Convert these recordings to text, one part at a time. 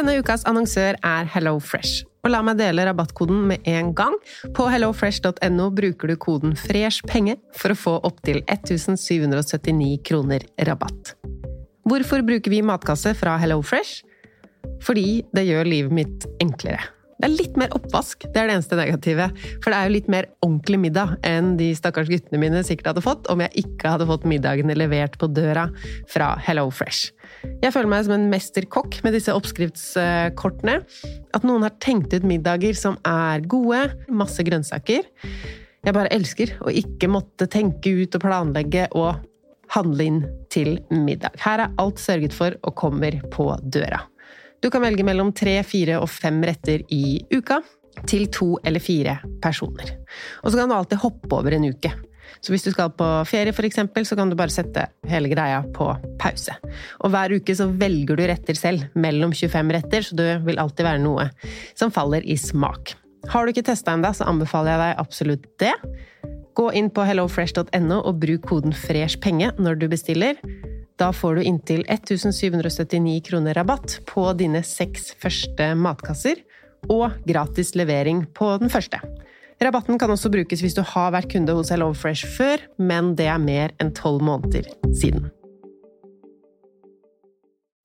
Denne ukas annonsør er HelloFresh. Og la meg dele rabattkoden med en gang. På hellofresh.no bruker du koden FRESHPENGE for å få opptil 1779 kroner rabatt. Hvorfor bruker vi matkasse fra HelloFresh? Fordi det gjør livet mitt enklere. Det er litt mer oppvask, det er det eneste negative. For det er jo litt mer ordentlig middag enn de stakkars guttene mine sikkert hadde fått om jeg ikke hadde fått middagene levert på døra fra HelloFresh. Jeg føler meg som en mesterkokk med disse oppskriftskortene. At noen har tenkt ut middager som er gode, masse grønnsaker. Jeg bare elsker å ikke måtte tenke ut og planlegge og handle inn til middag. Her er alt sørget for og kommer på døra. Du kan velge mellom tre, fire og fem retter i uka til to eller fire personer. Og så kan du alltid hoppe over en uke. Så hvis du skal på ferie, eksempel, så kan du bare sette hele greia på pause. Og hver uke så velger du retter selv, mellom 25 retter, så det vil alltid være noe som faller i smak. Har du ikke testa ennå, så anbefaler jeg deg absolutt det. Gå inn på hellofresh.no og bruk koden FRESHPENGE når du bestiller. Da får du inntil 1779 kroner rabatt på dine seks første matkasser, og gratis levering på den første. Rabatten kan også brukes hvis du har vært kunde hos HelloFresh før, men det er mer enn tolv måneder siden.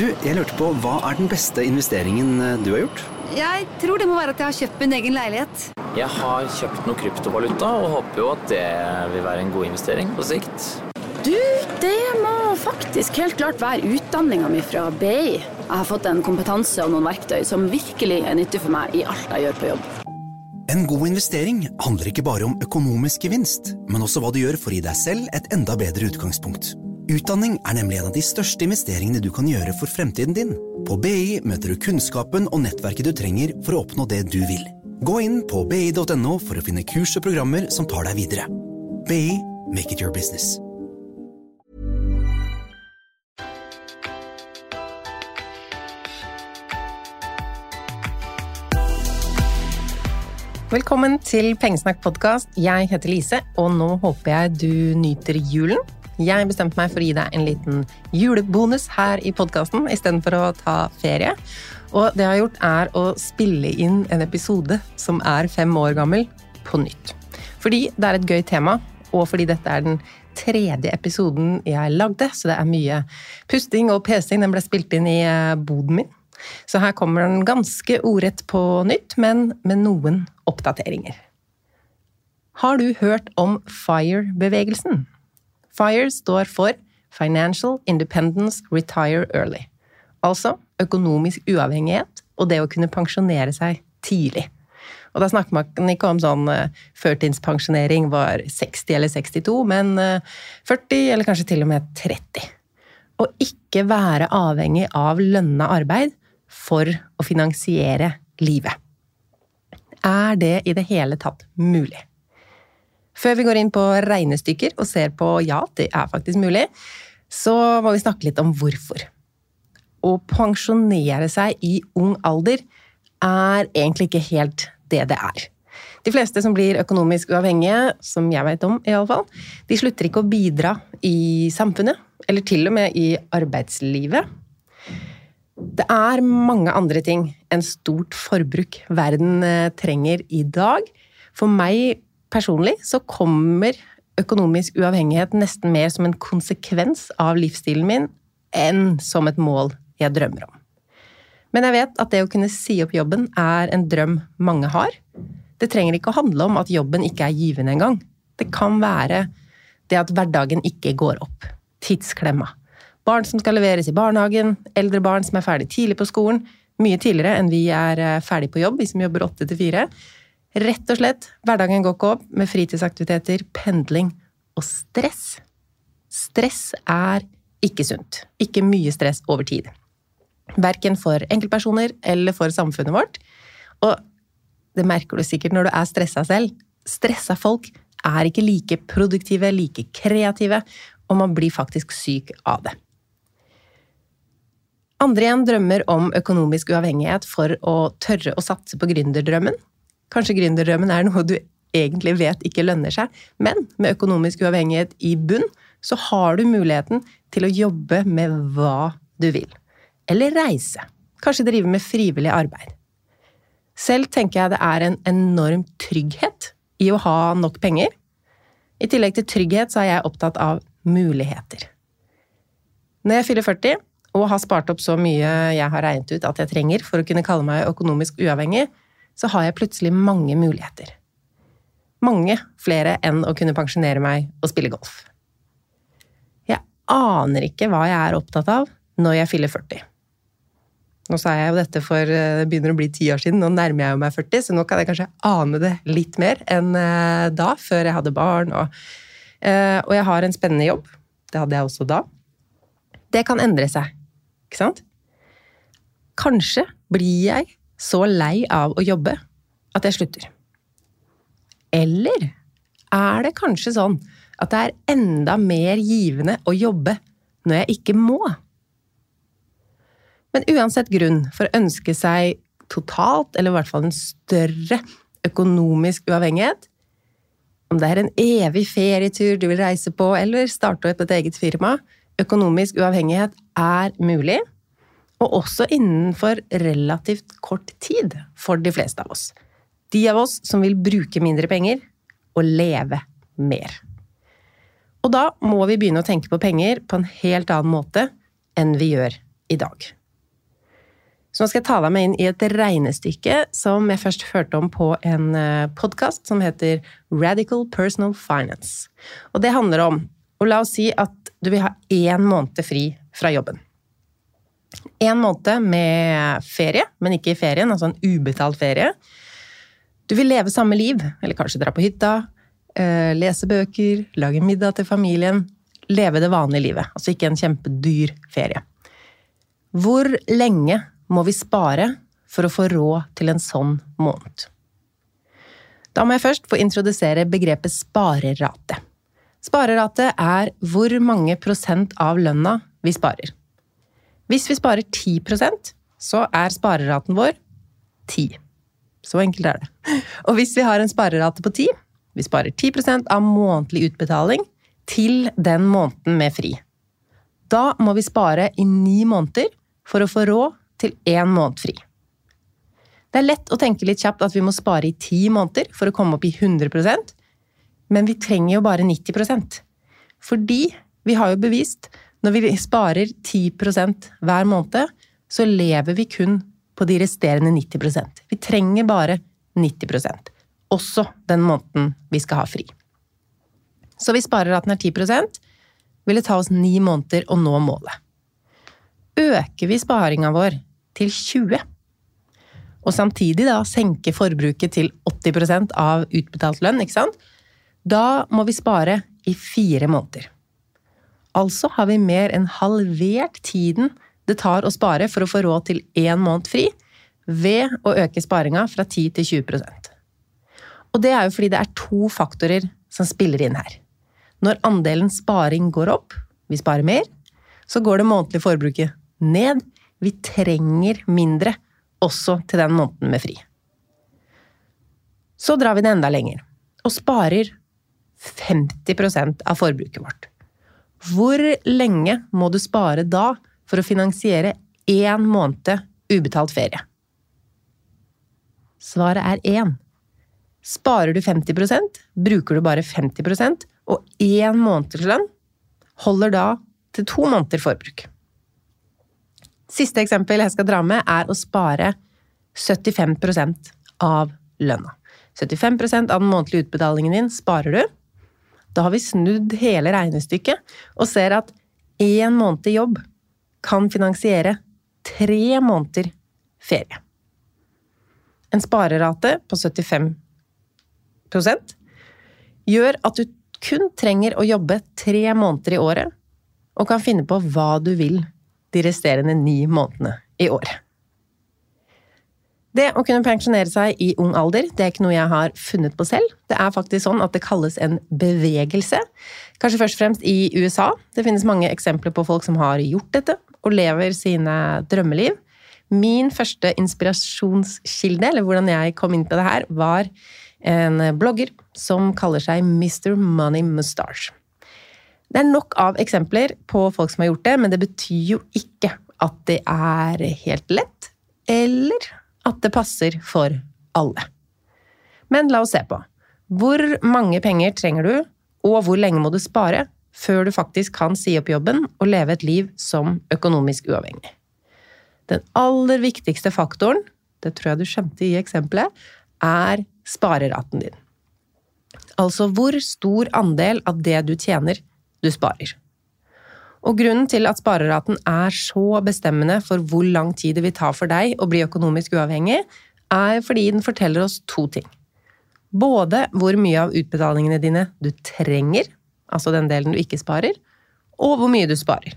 Du, jeg lurte på, Hva er den beste investeringen eh, du har gjort? Jeg tror det må være at jeg har kjøpt min egen leilighet. Jeg har kjøpt noe kryptovaluta og håper jo at det vil være en god investering på sikt. Du, det må faktisk helt klart være utdanninga mi fra BI. Jeg har fått en kompetanse og noen verktøy som virkelig er nyttig for meg i alt jeg gjør på jobb. En god investering handler ikke bare om økonomisk gevinst, men også hva du gjør for å gi deg selv et enda bedre utgangspunkt. Utdanning er nemlig en av de største investeringene du kan gjøre for fremtiden din. På BI møter du kunnskapen og nettverket du trenger for å oppnå det du vil. Gå inn på bi.no for å finne kurs og programmer som tar deg videre. BI make it your business. Velkommen til Pengesnakk podkast. Jeg heter Lise, og nå håper jeg du nyter julen. Jeg bestemte meg for å gi deg en liten julebonus her i podkasten istedenfor å ta ferie. Og det jeg har gjort, er å spille inn en episode som er fem år gammel, på nytt. Fordi det er et gøy tema, og fordi dette er den tredje episoden jeg lagde, så det er mye pusting og pesing. Den ble spilt inn i eh, boden min. Så her kommer den ganske ordrett på nytt, men med noen oppdateringer. Har du hørt om FIRE-bevegelsen? FIRE står for Financial Independence Retire Early. Altså økonomisk uavhengighet og det å kunne pensjonere seg tidlig. Og da snakker man ikke om sånn eh, førtidspensjonering var 60 eller 62, men eh, 40 eller kanskje til og med 30. Å ikke være avhengig av lønna arbeid for å finansiere livet. Er det i det hele tatt mulig? Før vi går inn på regnestykker og ser på ja, det er faktisk mulig, så må vi snakke litt om hvorfor. Å pensjonere seg i ung alder er egentlig ikke helt det det er. De fleste som blir økonomisk uavhengige, som jeg vet om i alle fall, de slutter ikke å bidra i samfunnet, eller til og med i arbeidslivet. Det er mange andre ting enn stort forbruk verden eh, trenger i dag. For meg personlig så kommer økonomisk uavhengighet nesten mer som en konsekvens av livsstilen min enn som et mål jeg drømmer om. Men jeg vet at det å kunne si opp jobben er en drøm mange har. Det trenger ikke å handle om at jobben ikke er givende engang. Det kan være det at hverdagen ikke går opp. Tidsklemma. Barn som skal leveres i barnehagen, eldre barn som er ferdig tidlig på skolen, mye tidligere enn vi er eh, ferdig på jobb, vi som jobber åtte til fire. Rett og slett, hverdagen går ikke opp med fritidsaktiviteter, pendling og stress. Stress er ikke sunt. Ikke mye stress over tid. Verken for enkeltpersoner eller for samfunnet vårt. Og det merker du sikkert når du er stressa selv. Stressa folk er ikke like produktive, like kreative, og man blir faktisk syk av det. Andre igjen drømmer om økonomisk uavhengighet for å tørre å satse på gründerdrømmen. Kanskje gründerdrømmen er noe du egentlig vet ikke lønner seg, men med økonomisk uavhengighet i bunn, så har du muligheten til å jobbe med hva du vil. Eller reise. Kanskje drive med frivillig arbeid. Selv tenker jeg det er en enorm trygghet i å ha nok penger. I tillegg til trygghet så er jeg opptatt av muligheter. Når jeg fyller 40 og har spart opp så mye jeg har regnet ut at jeg trenger for å kunne kalle meg økonomisk uavhengig, så har jeg plutselig mange muligheter. Mange flere enn å kunne pensjonere meg og spille golf. Jeg aner ikke hva jeg er opptatt av når jeg fyller 40. Nå sa jeg jo dette for eh, det begynner å bli ti år siden, nå nærmer jeg meg 40, så nå kan jeg kanskje ane det litt mer enn eh, da, før jeg hadde barn. Og, eh, og jeg har en spennende jobb. Det hadde jeg også da. Det kan endre seg, ikke sant? Kanskje blir jeg så lei av å jobbe at jeg slutter. Eller er det kanskje sånn at det er enda mer givende å jobbe når jeg ikke må? Men uansett grunn for å ønske seg totalt, eller i hvert fall en større økonomisk uavhengighet, om det er en evig ferietur du vil reise på, eller starte opp et eget firma, økonomisk uavhengighet er mulig, og også innenfor relativt kort tid for de fleste av oss. De av oss som vil bruke mindre penger og leve mer. Og da må vi begynne å tenke på penger på en helt annen måte enn vi gjør i dag. Så nå skal jeg ta deg med inn i et regnestykke som jeg først hørte om på en eh, podkast som heter Radical Personal Finance. Og det handler om Og la oss si at du vil ha én måned fri fra jobben. En måned med ferie, men ikke i ferien, altså en ubetalt ferie. Du vil leve samme liv, eller kanskje dra på hytta, eh, lese bøker, lage middag til familien. Leve det vanlige livet, altså ikke en kjempedyr ferie. Hvor lenge må vi spare for å få råd til en sånn måned? Da må jeg først få introdusere begrepet sparerate. Sparerate er hvor mange prosent av lønna vi sparer. Hvis vi sparer 10% så er spareraten vår 10. Så enkelt er det. Og hvis vi har en sparerate på 10, vi sparer 10 av månedlig utbetaling til den måneden med fri. Da må vi spare i ni måneder for å få råd til én måned fri. Det er lett å tenke litt kjapt at vi må spare i ti måneder for å komme opp i 100% men vi trenger jo bare 90% Fordi vi har jo bevist når vi sparer 10% hver måned, så lever vi kun på de resterende 90% Vi trenger bare 90% også den måneden vi skal ha fri. Så hvis den er 10% vil det ta oss ni måneder å nå målet. Øker vi sparinga vår til 20 og samtidig da senke forbruket til 80% av utbetalt lønn, ikke sant? Da må vi spare i fire måneder. Altså har vi mer enn halvert tiden det tar å spare for å få råd til én måned fri, ved å øke sparinga fra 10 til 20% Og det er jo fordi det er to faktorer som spiller inn her. Når andelen sparing går opp, vi sparer mer, så går det månedlige forbruket ned, vi trenger mindre, også til den måneden med fri. Så drar vi det enda lenger, og sparer 50% av forbruket vårt. Hvor lenge må du spare da for å finansiere én måned ubetalt ferie? Svaret er én. Sparer du 50% bruker du bare 50% og én månedslønn holder da til to måneder forbruk. Siste eksempel jeg skal dra med, er å spare 75% av lønna. 75 av den månedlige utbetalingen din sparer du. Da har vi snudd hele regnestykket og ser at én måned i jobb kan finansiere tre måneder ferie. En sparerate på 75% gjør at du kun trenger å jobbe tre måneder i året og kan finne på hva du vil de resterende ni månedene i år. Det å kunne pensjonere seg i ung alder, det er ikke noe jeg har funnet på selv. Det er faktisk sånn at det kalles en bevegelse. Kanskje først og fremst i USA. Det finnes mange eksempler på folk som har gjort dette, og lever sine drømmeliv. Min første inspirasjonskilde, eller hvordan jeg kom inn på det her, var en blogger som kaller seg Mr. Money Mustache. Det er nok av eksempler på folk som har gjort det, men det betyr jo ikke at det er helt lett, eller at det passer for alle. Men la oss se på. Hvor mange penger trenger du, og hvor lenge må du spare før du faktisk kan si opp jobben og leve et liv som økonomisk uavhengig? Den aller viktigste faktoren, det tror jeg du skjønte i eksempelet, er spareraten din. Altså hvor stor andel av det du tjener, du sparer. Og grunnen til at spareraten er så bestemmende for hvor lang tid det vil ta for deg å bli økonomisk uavhengig, er fordi den forteller oss to ting. Både hvor mye av utbetalingene dine du trenger, altså den delen du ikke sparer, og hvor mye du sparer.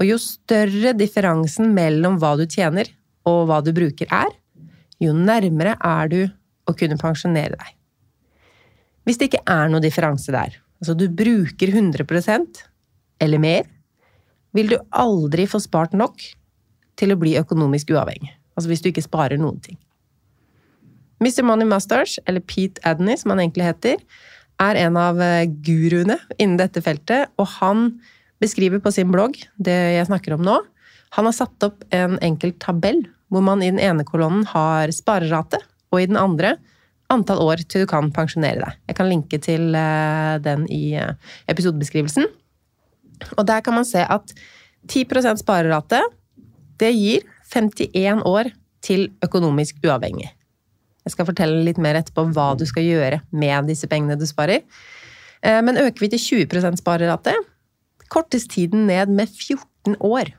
Og jo større differansen mellom hva du tjener og hva du bruker er, jo nærmere er du å kunne pensjonere deg. Hvis det ikke er noe differanse der, altså du bruker 100 eller mer, vil du aldri få spart nok til å bli økonomisk uavhengig. Altså hvis du ikke sparer noen ting. Mr. Money Masters, eller Pete Adney som han egentlig heter, er en av eh, guruene innen dette feltet, og han beskriver på sin blogg det jeg snakker om nå. Han har satt opp en enkel tabell hvor man i den ene kolonnen har sparerate, og i den andre antall år til du kan pensjonere deg. Jeg kan linke til eh, den i eh, episodebeskrivelsen. Og der kan man se at 10% sparerate, det gir 51 år til økonomisk uavhengig. Jeg skal fortelle litt mer etterpå hva du skal gjøre med disse pengene du sparer. Eh, men øker vi til 20% sparerate, kortes tiden ned med 14 år.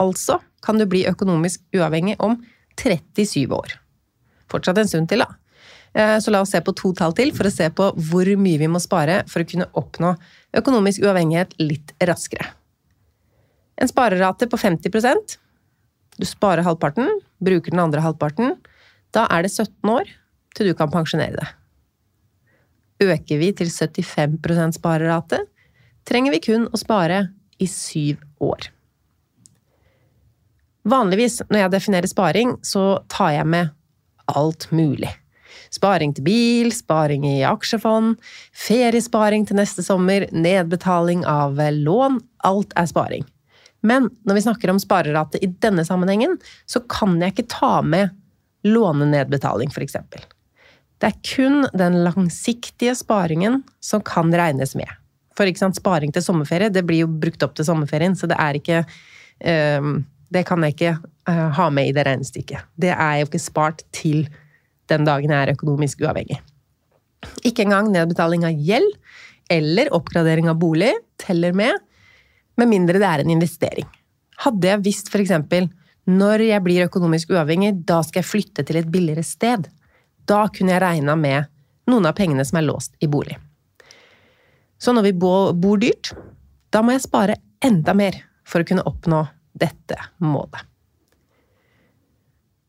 Altså kan du bli økonomisk uavhengig om 37 år. Fortsatt en stund til, da. Eh, så la oss se på to tall til for å se på hvor mye vi må spare for å kunne oppnå økonomisk uavhengighet litt raskere. En sparerate på 50% Du sparer halvparten, bruker den andre halvparten. Da er det 17 år til du kan pensjonere deg. Øker vi til 75% sparerate, trenger vi kun å spare i syv år. Vanligvis når jeg definerer sparing, så tar jeg med alt mulig. Sparing til bil, sparing i aksjefond, feriesparing til neste sommer, nedbetaling av lån. Alt er sparing. Men når vi snakker om sparerate i denne sammenhengen, så kan jeg ikke ta med lånenedbetaling, f.eks. Det er kun den langsiktige sparingen som kan regnes med. For ikke sant, sparing til sommerferie, det blir jo brukt opp til sommerferien, så det er ikke um, Det kan jeg ikke uh, ha med i det regnestykket. Det er jo ikke spart til den dagen jeg er økonomisk uavhengig. Ikke engang nedbetaling av gjeld eller oppgradering av bolig teller med, med mindre det er en investering. Hadde jeg visst f.eks. når jeg blir økonomisk uavhengig, da skal jeg flytte til et billigere sted, da kunne jeg regna med noen av pengene som er låst i bolig. Så når vi bor dyrt, da må jeg spare enda mer for å kunne oppnå dette målet.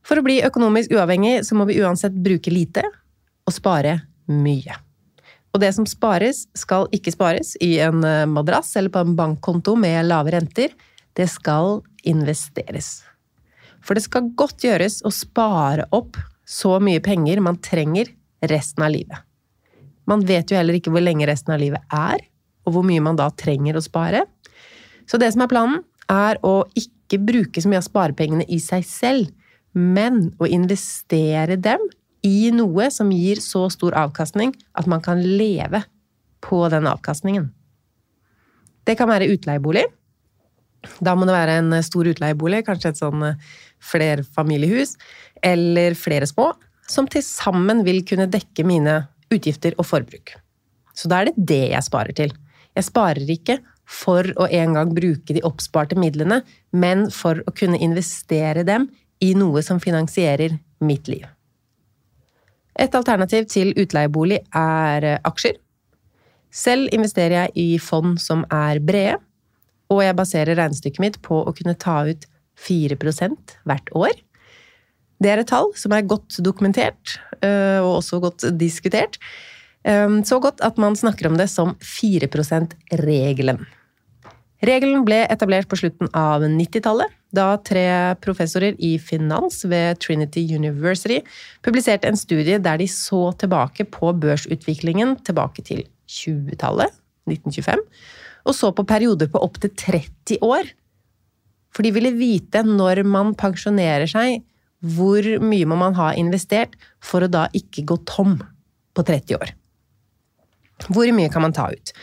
For å bli økonomisk uavhengig så må vi uansett bruke lite og spare mye. Og det som spares, skal ikke spares i en eh, madrass eller på en bankkonto med lave renter. Det skal investeres. For det skal godt gjøres å spare opp så mye penger man trenger resten av livet. Man vet jo heller ikke hvor lenge resten av livet er, og hvor mye man da trenger å spare. Så det som er planen, er å ikke bruke så mye av sparepengene i seg selv, men å investere dem i noe som gir så stor avkastning at man kan leve på den avkastningen. Det kan være utleiebolig. Da må det være en stor utleiebolig, kanskje et sånn eh, flerfamiliehus, eller flere små, som til sammen vil kunne dekke mine utgifter og forbruk. Så da er det det jeg sparer til. Jeg sparer ikke for å en gang bruke de oppsparte midlene, men for å kunne investere dem i noe som finansierer mitt liv. Et alternativ til utleiebolig er eh, aksjer. Selv investerer jeg i fond som er brede, og jeg baserer regnestykket mitt på å kunne ta ut 4% hvert år. Det er et tall som er godt dokumentert, øh, og også godt diskutert. Ehm, Så godt at man snakker om det som 4 %-regelen. Regelen ble etablert på slutten av 90-tallet, da tre professorer i finans ved Trinity University publiserte en studie der de så tilbake på børsutviklingen tilbake til 20-tallet, 1925, og så på perioder på opptil 30 år. For de ville vite når man pensjonerer seg, hvor mye må man ha investert for å da ikke gå tom på 30 år. Hvor mye kan man ta ut?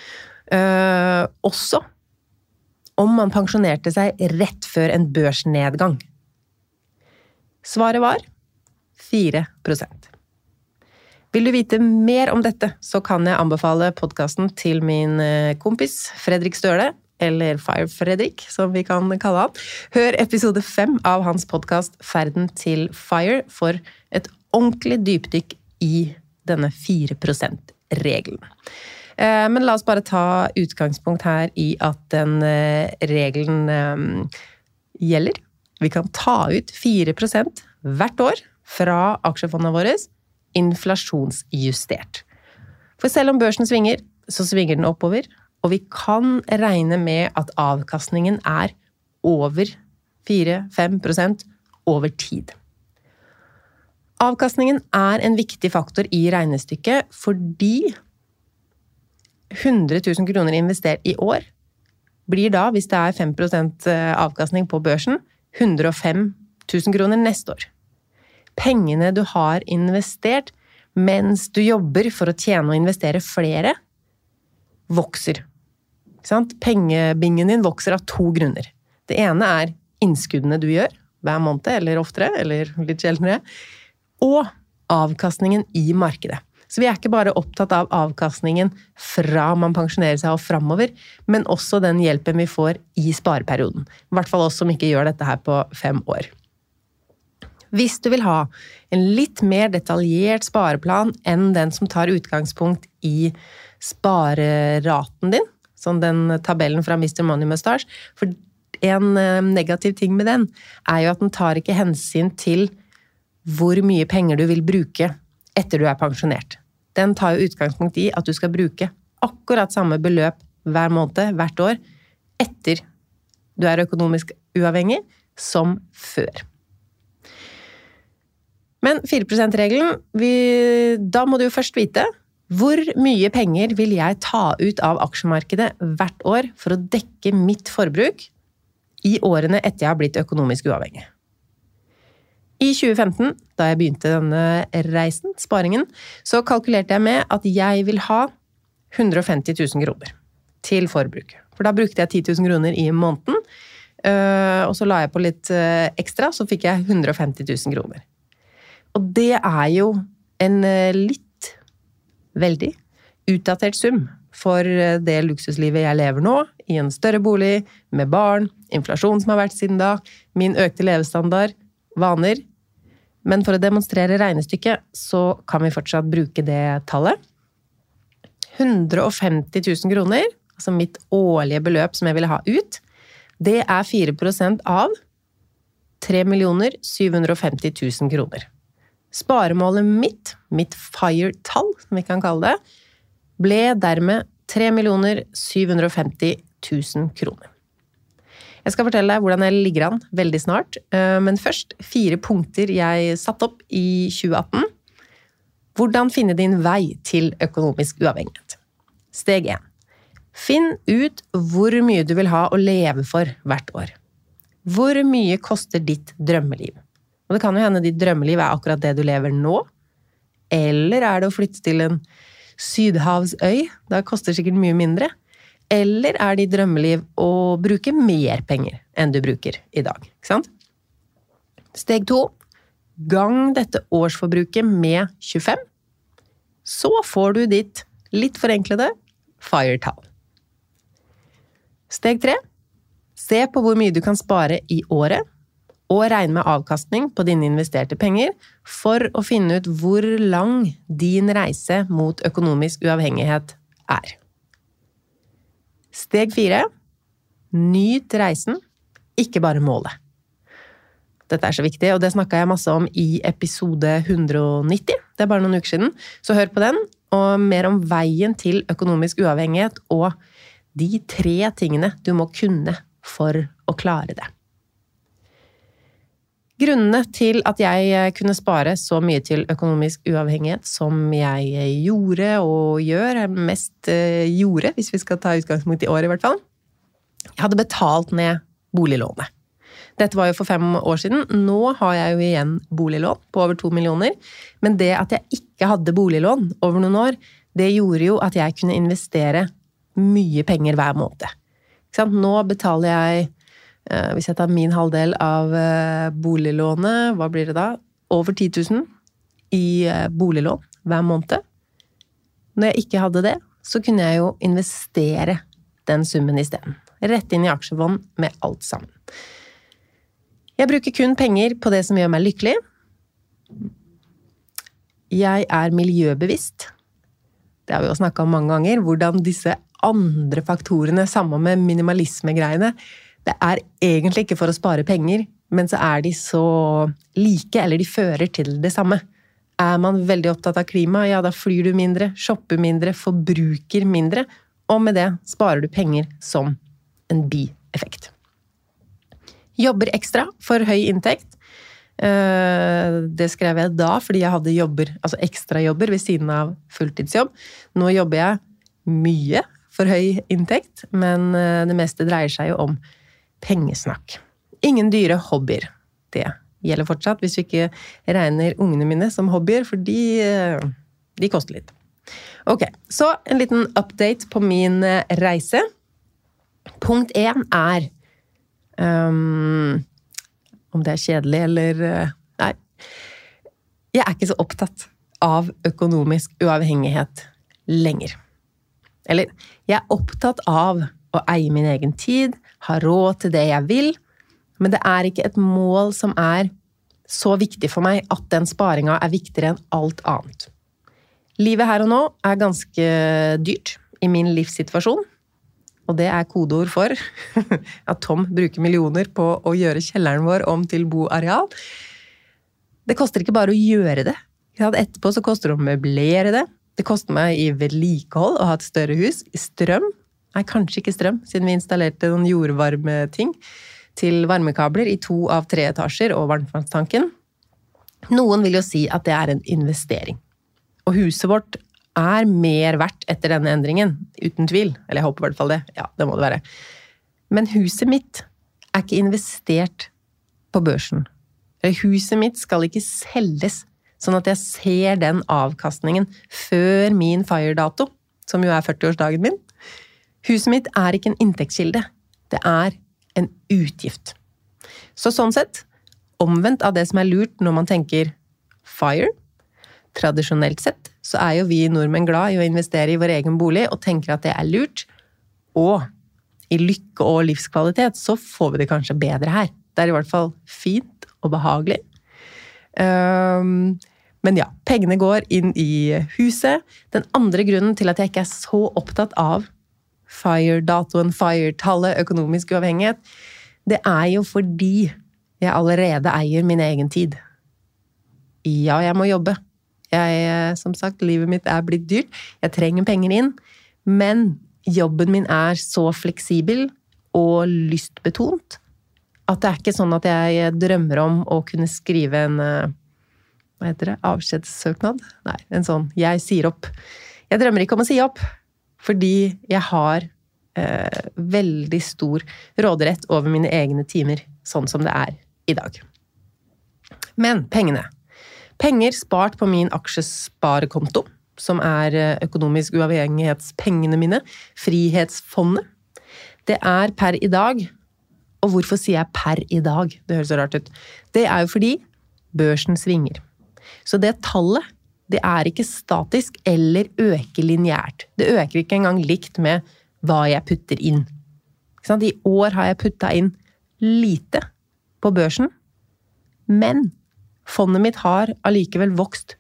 Uh, også om man pensjonerte seg rett før en børsnedgang. Svaret var 4% Vil du vite mer om dette, så kan jeg anbefale podkasten til min eh, kompis Fredrik Støle, eller Fire-Fredrik, som vi kan kalle han. Hør episode fem av hans podkast Ferden til Fire for et ordentlig dypdykk i denne 4 %-regelen. Eh, Men la oss bare ta utgangspunkt her i at den eh, regelen eh, gjelder. Vi kan ta ut 4% hvert år fra aksjefondene våre, inflasjonsjustert. For selv om børsen svinger, så svinger den oppover, og vi kan regne med at avkastningen er over 4-5% over tid. Avkastningen er en viktig faktor i regnestykket fordi 100 000 kroner investert i år blir da, hvis det er 5% avkastning på børsen, 105 000 kroner neste år. Pengene du har investert mens du jobber for å tjene og investere flere, vokser. Pengebingen din vokser av to grunner. Det ene er innskuddene du gjør hver måned, eller oftere, eller litt sjeldnere, og avkastningen i markedet. Så vi er ikke bare opptatt av avkastningen fra man pensjonerer seg og framover, men også den hjelpen vi får i spareperioden. I hvert fall oss som ikke gjør dette her på fem år. Hvis du vil ha en litt mer detaljert spareplan enn den som tar utgangspunkt i spareraten din, som den tabellen fra Mr. Money Mustache, for en eh, negativ ting med den er jo at den tar ikke hensyn til hvor mye penger du vil bruke etter du er pensjonert. Den tar jo utgangspunkt i at du skal bruke akkurat samme beløp hver måned, hvert år, etter du er økonomisk uavhengig, som før. Men 4 %-regelen, da må du jo først vite hvor mye penger vil jeg ta ut av aksjemarkedet hvert år for å dekke mitt forbruk i årene etter jeg har blitt økonomisk uavhengig. I 2015, da jeg begynte denne reisen, sparingen, så kalkulerte jeg med at jeg vil ha 150 000 kroner til forbruk. For da brukte jeg 10 000 kroner i måneden, øh, og så la jeg på litt øh, ekstra, så fikk jeg 150 000 kroner. Og det er jo en øh, litt veldig utdatert sum for det luksuslivet jeg lever nå, i en større bolig, med barn, inflasjon som har vært siden da, min økte levestandard, vaner. Men for å demonstrere regnestykket, så kan vi fortsatt bruke det tallet. 150 000 kroner, altså mitt årlige beløp som jeg ville ha ut, det er 4% av 3 750 000 kroner. Sparemålet mitt, mitt FIRE-tall, som vi kan kalle det, ble dermed 3 750 000 kroner. Jeg skal fortelle deg hvordan jeg ligger an veldig snart, eh, men først fire punkter jeg satte opp i 2018. Hvordan finne din vei til økonomisk uavhengighet. Steg 1. Finn ut hvor mye du vil ha å leve for hvert år. Hvor mye koster ditt drømmeliv? Og det kan jo hende ditt drømmeliv er akkurat det du lever nå. Eller er det å flytte til en sydhavsøy? Da koster det sikkert mye mindre. Eller er det i drømmeliv å bruke mer penger enn du bruker i dag? Ikke sant? Steg to gang dette årsforbruket med 25. Så får du ditt litt forenklede FIRE-tall. Steg tre se på hvor mye du kan spare i året, og regne med avkastning på dine investerte penger for å finne ut hvor lang din reise mot økonomisk uavhengighet er. Steg fire nyt reisen, ikke bare målet. Dette er så viktig, og det snakka jeg masse om i episode 190. Det er bare noen uker siden, så hør på den. Og mer om veien til økonomisk uavhengighet og de tre tingene du må kunne for å klare det. Grunnene til at jeg kunne spare så mye til økonomisk uavhengighet som jeg gjorde og gjør, mest eh, gjorde, hvis vi skal ta utgangspunkt i år i hvert fall. Jeg hadde betalt ned boliglånet. Dette var jo for fem år siden. Nå har jeg jo igjen boliglån på over to millioner. Men det at jeg ikke hadde boliglån over noen år, det gjorde jo at jeg kunne investere mye penger hver måned. Nå betaler jeg, eh, hvis jeg tar min halvdel av eh, boliglånet, hva blir det da? Over 10 000 i eh, boliglån hver måned. Når jeg ikke hadde det, så kunne jeg jo investere den summen isteden. Rett inn i aksjefond med alt sammen. Jeg bruker kun penger på det som gjør meg lykkelig. Jeg er miljøbevisst. Det har vi jo snakka om mange ganger. Hvordan disse andre faktorene, sammen med minimalismegreiene Det er egentlig ikke for å spare penger, men så er de så like, eller de fører til det samme. Er man veldig opptatt av klima, ja, da flyr du mindre, shopper mindre, forbruker mindre, og med det sparer du penger som en bieffekt. Jobber ekstra for høy inntekt. Eh, det skrev jeg da fordi jeg hadde jobber, altså ekstrajobber ved siden av fulltidsjobb. Nå jobber jeg mye for høy inntekt, men eh, det meste dreier seg jo om pengesnakk. Ingen dyre hobbyer. Det gjelder fortsatt, hvis vi ikke regner ungene mine som hobbyer, for de, eh, de koster litt. Ok, så en liten update på min reise. Punkt én er Um, om det er kjedelig eller uh, Nei. Jeg er ikke så opptatt av økonomisk uavhengighet lenger. Eller, jeg er opptatt av å eie min egen tid, ha råd til det jeg vil, men det er ikke et mål som er så viktig for meg at den sparinga er viktigere enn alt annet. Livet her og nå er ganske dyrt i min livssituasjon. Og det er kodeord for at Tom bruker millioner på å gjøre kjelleren vår om til boareal. Det koster ikke bare å gjøre det. Etterpå så koster det å møblere det. Det koster meg i vedlikehold å ha et større hus. I strøm. Nei, kanskje ikke strøm, siden vi installerte noen jordvarmeting til varmekabler i to av tre etasjer og varmtvannstanken. Noen vil jo si at det er en investering. Og huset vårt er mer verdt etter denne endringen. Uten tvil. Eller jeg håper i hvert fall det. Ja, det må det være. Men huset mitt er ikke investert på børsen. Huset mitt skal ikke selges sånn at jeg ser den avkastningen før min fire-dato, som jo er 40-årsdagen min. Huset mitt er ikke en inntektskilde. Det er en utgift. Så sånn sett, omvendt av det som er lurt når man tenker fire, tradisjonelt sett, så er jo vi nordmenn glad i å investere i vår egen bolig og tenker at det er lurt. Og i lykke og livskvalitet så får vi det kanskje bedre her. Det er i hvert fall fint og behagelig. Um, men ja, pengene går inn i huset. Den andre grunnen til at jeg ikke er så opptatt av FIRE-datoen, FIRE-tallet, økonomisk uavhengighet, det er jo fordi jeg allerede eier min egen tid. Ja, jeg må jobbe. Jeg, eh, som sagt, livet mitt er blitt dyrt. Jeg trenger penger inn. Men jobben min er så fleksibel og lystbetont at det er ikke sånn at jeg drømmer om å kunne skrive en eh, Hva heter det? Avskjedssøknad? Nei, en sånn 'jeg sier opp'. Jeg drømmer ikke om å si opp, fordi jeg har eh, veldig stor råderett over mine egne timer, sånn som det er i dag. Men pengene. Penger spart på min aksjesparekonto, som er eh, økonomisk uavhengighetspengene mine, Frihetsfondet. Det er per i dag Og hvorfor sier jeg per i dag? Det høres så rart ut. Det er jo fordi børsen svinger. Så det tallet, det er ikke statisk eller øker lineært. Det øker ikke engang likt med hva jeg putter inn. I år har jeg putta inn lite på børsen, men Fondet mitt har allikevel vokst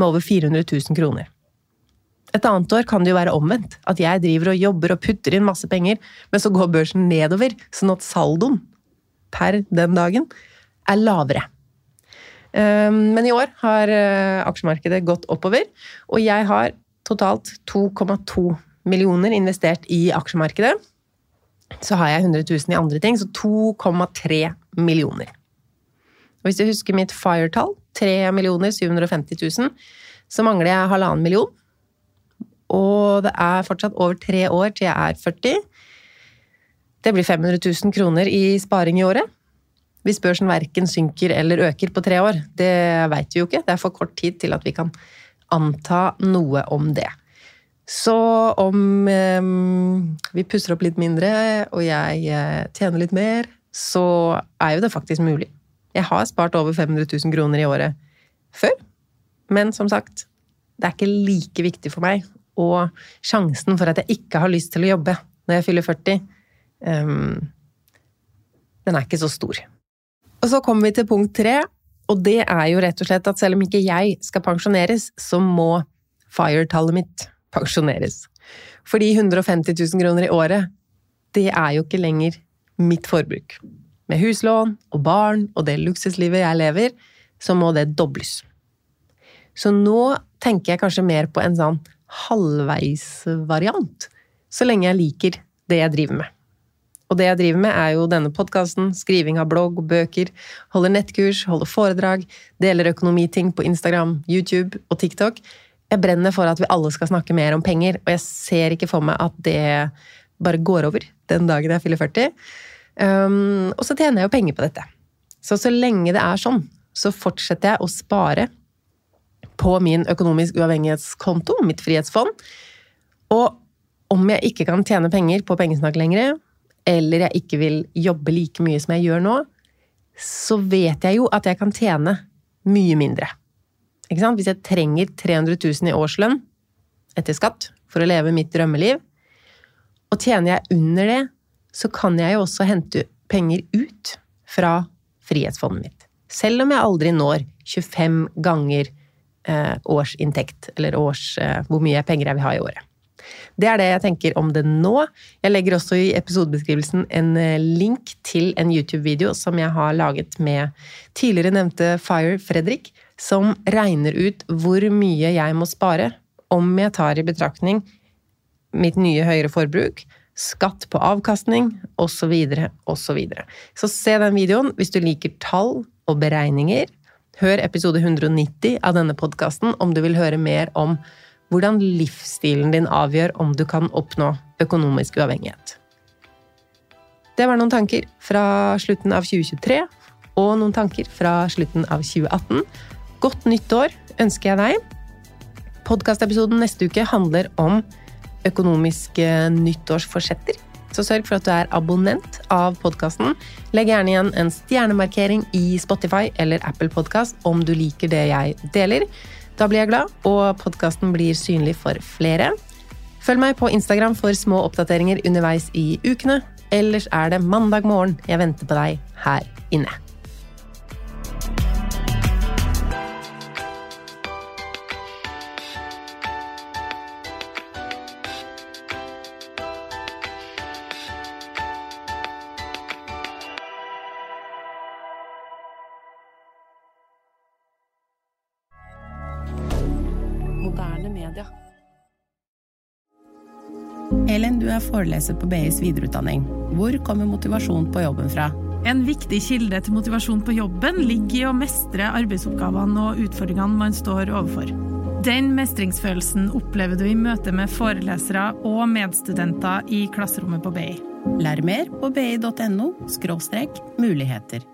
med over 400 000 kroner. Et annet år kan det jo være omvendt. At jeg driver og jobber og putter inn masse penger, men så går børsen nedover, sånn at saldoen per den dagen er lavere. Um, Men i år har eh, aksjemarkedet gått oppover, og jeg har totalt 2,2 millioner investert i aksjemarkedet. Så har jeg 100 000 i andre ting, så 2,3 millioner. Og hvis du husker mitt FIRE-tall, 3 750 000, så mangler jeg halvannen million. Og det er fortsatt over tre år til jeg er 40. Det blir 500 000 kroner i sparing i året. Hvis børsen verken synker eller øker på tre år. Det veit vi jo ikke. Det er for kort tid til at vi kan anta noe om det. Så om eh, vi pusser opp litt mindre, og jeg eh, tjener litt mer, så er jo det faktisk mulig. Jeg har spart over 500 000 kroner i året før. Men som sagt, det er ikke like viktig for meg. Og sjansen for at jeg ikke har lyst til å jobbe når jeg fyller 40, eh, den er ikke så stor. Og så kommer vi til punkt tre, og det er jo rett og slett at selv om ikke jeg skal pensjoneres, så må FIRE-tallet mitt pensjoneres. Fordi 150 000 kroner i året, det er jo ikke lenger mitt forbruk. Med huslån og barn og det luksuslivet jeg lever, så må det dobles. Så nå tenker jeg kanskje mer på en sånn halvveisvariant, så lenge jeg liker det jeg driver med. Og det jeg driver med, er jo denne podkasten, skriving av blogg og bøker, holder nettkurs, holder foredrag, deler økonomiting på Instagram, YouTube og TikTok. Jeg brenner for at vi alle skal snakke mer om penger, og jeg ser ikke for meg at det bare går over den dagen jeg fyller 40. Um, og så tjener jeg jo penger på dette. Så så lenge det er sånn, så fortsetter jeg å spare på min økonomisk uavhengighetskonto, mitt frihetsfond. Og om jeg ikke kan tjene penger på pengesnakk lenger, eller jeg ikke vil jobbe like mye som jeg gjør nå, så vet jeg jo at jeg kan tjene mye mindre. Hvis jeg trenger 300 000 i årslønn etter skatt for å leve mitt drømmeliv, og tjener jeg under det, så kan jeg jo også hente penger ut fra frihetsfondet mitt. Selv om jeg aldri når 25 ganger eh, årsinntekt, eller års, eh, hvor mye penger jeg vil ha i året. Det er det jeg tenker om det nå. Jeg legger også i episodebeskrivelsen en eh, link til en YouTube-video som jeg har laget med tidligere nevnte Fire Fredrik, som regner ut hvor mye jeg må spare om jeg tar i betraktning mitt nye høyere forbruk, skatt på avkastning, osv., osv. Så, så se den videoen hvis du liker tall og beregninger. Hør episode 190 av denne podkasten om du vil høre mer om hvordan livsstilen din avgjør om du kan oppnå økonomisk uavhengighet. Det var noen tanker fra slutten av 2023 og noen tanker fra slutten av 2018. Godt nytt år ønsker jeg deg. Podkastepisoden neste uke handler om økonomiske nyttårsforsetter. Så sørg for at du er abonnent av podkasten. Legg gjerne igjen en stjernemarkering i Spotify eller Apple Podkast om du liker det jeg deler. Da blir jeg glad, og podkasten blir synlig for flere. Følg meg på Instagram for små oppdateringer underveis i ukene. Ellers er det mandag morgen jeg venter på deg her inne. Foreleser på BIs videreutdanning. Hvor kommer motivasjon på jobben fra? En viktig kilde til motivasjon på jobben ligger i å mestre arbeidsoppgavene og utfordringene man står overfor. Den mestringsfølelsen opplever du i møte med forelesere og medstudenter i klasserommet på BI. Lær mer på bi.no muligheter.